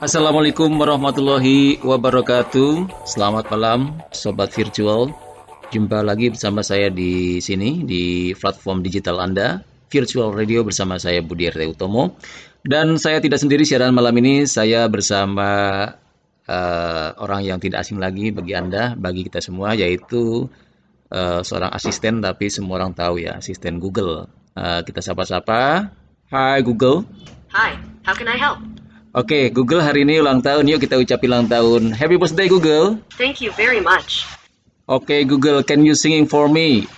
Assalamualaikum warahmatullahi wabarakatuh. Selamat malam, sobat virtual. Jumpa lagi bersama saya di sini di platform digital Anda, Virtual Radio bersama saya Budi RT Utomo. Dan saya tidak sendiri siaran malam ini, saya bersama uh, orang yang tidak asing lagi bagi Anda, bagi kita semua, yaitu uh, seorang asisten, tapi semua orang tahu ya, asisten Google. Uh, kita sapa-sapa. Hai Google. Hi, how can I help? Oke, okay, Google hari ini ulang tahun. Yuk kita ucapin ulang tahun. Happy birthday Google. Thank you very much. Oke okay, Google, can you singing for me?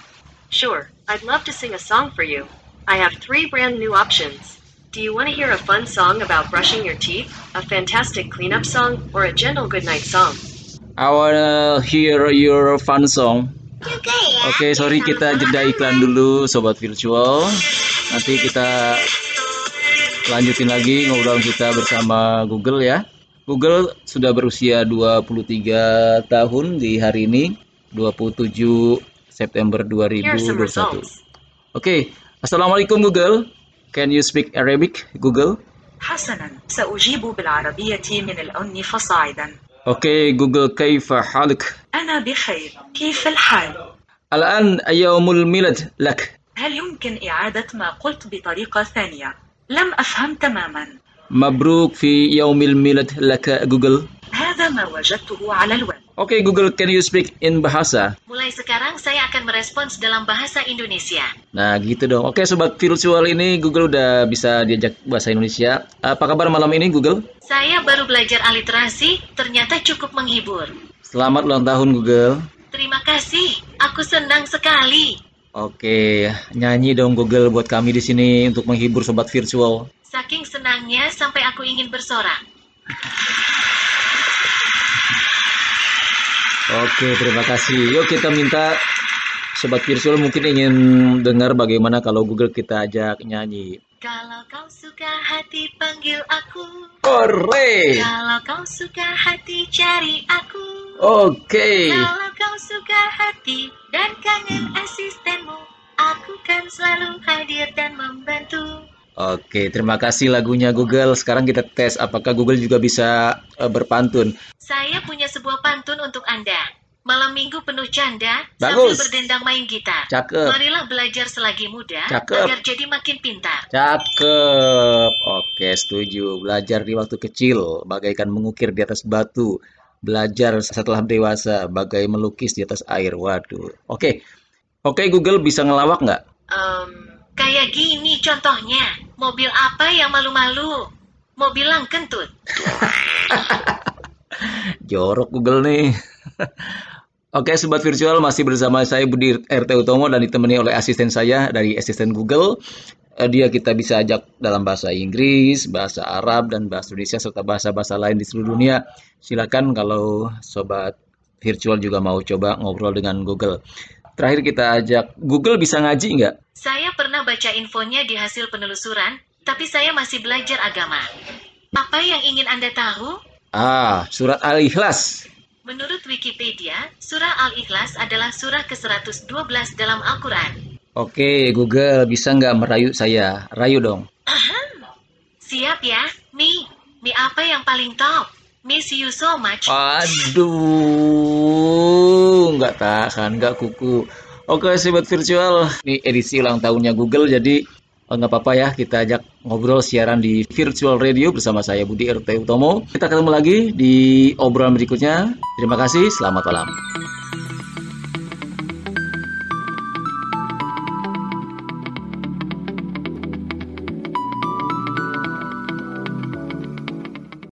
Sure, I'd love to sing a song for you. I have three brand new options. Do you want to hear a fun song about brushing your teeth, a fantastic cleanup song, or a gentle goodnight song? I wanna hear your fun song. Oke, okay, sorry kita jeda iklan dulu Sobat Virtual. Nanti kita lanjutin lagi ngobrol kita bersama Google ya. Google sudah berusia 23 tahun di hari ini, 27 September 2021. Oke, okay. Assalamualaikum Google. Can you speak Arabic, Google? حسنا سأجيب بالعربية من الأن فصاعدا أوكي جوجل كيف حالك؟ أنا بخير كيف الحال؟ الآن يوم الميلاد لك هل يمكن إعادة ما قلت بطريقة ثانية؟ لم أفهم تماما مبروك في يوم الميلاد لك جوجل هذا ما وجدته على الويب Oke okay, Google, can you speak in bahasa? Mulai sekarang saya akan merespons dalam bahasa Indonesia. Nah gitu dong. Oke okay, sobat virtual ini Google udah bisa diajak bahasa Indonesia. Apa kabar malam ini Google? Saya baru belajar aliterasi, ternyata cukup menghibur. Selamat ulang tahun Google. Terima kasih, aku senang sekali. Oke, nyanyi dong Google buat kami di sini untuk menghibur sobat virtual. Saking senangnya sampai aku ingin bersorak. Oke, terima kasih. Yuk kita minta sobat virtual mungkin ingin dengar bagaimana kalau Google kita ajak nyanyi. Kalau kau suka hati panggil aku. Ore. Kalau kau suka hati cari aku. Oke. Okay. Kalau kau suka hati dan kangen asistenmu, aku kan selalu hadir dan membantu. Oke, terima kasih lagunya Google. Sekarang kita tes apakah Google juga bisa uh, berpantun. Saya punya sebuah pantun untuk Anda. Malam minggu penuh canda Bagus. sambil berdendang main gitar. Cakep. Marilah belajar selagi muda Cakep. agar jadi makin pintar. Cakep. Oke, setuju. Belajar di waktu kecil bagaikan mengukir di atas batu. Belajar setelah dewasa bagai melukis di atas air. Waduh. Oke. Oke, Google bisa ngelawak nggak? Um, Kayak gini contohnya. Mobil apa yang malu-malu? Mobil lang kentut. Jorok Google nih. Oke, sobat virtual masih bersama saya Budi RT Utomo dan ditemani oleh asisten saya dari asisten Google. Eh, dia kita bisa ajak dalam bahasa Inggris, bahasa Arab dan bahasa Indonesia serta bahasa-bahasa lain di seluruh dunia. Silakan kalau sobat virtual juga mau coba ngobrol dengan Google. Terakhir kita ajak Google bisa ngaji nggak? Saya pernah baca infonya di hasil penelusuran, tapi saya masih belajar agama. Apa yang ingin Anda tahu? Ah, surat Al-Ikhlas. Menurut Wikipedia, surah Al-Ikhlas adalah surah ke-112 dalam Al-Quran. Oke, Google, bisa nggak merayu saya? Rayu dong. Ahem. Siap ya, Mi. Mi apa yang paling top? Miss you so much. Aduh, nggak tahan, nggak kuku. Oke, sobat virtual, ini edisi ulang tahunnya Google, jadi oh, nggak apa-apa ya, kita ajak ngobrol siaran di virtual radio bersama saya Budi RT Utomo. Kita ketemu lagi di obrolan berikutnya. Terima kasih, selamat malam.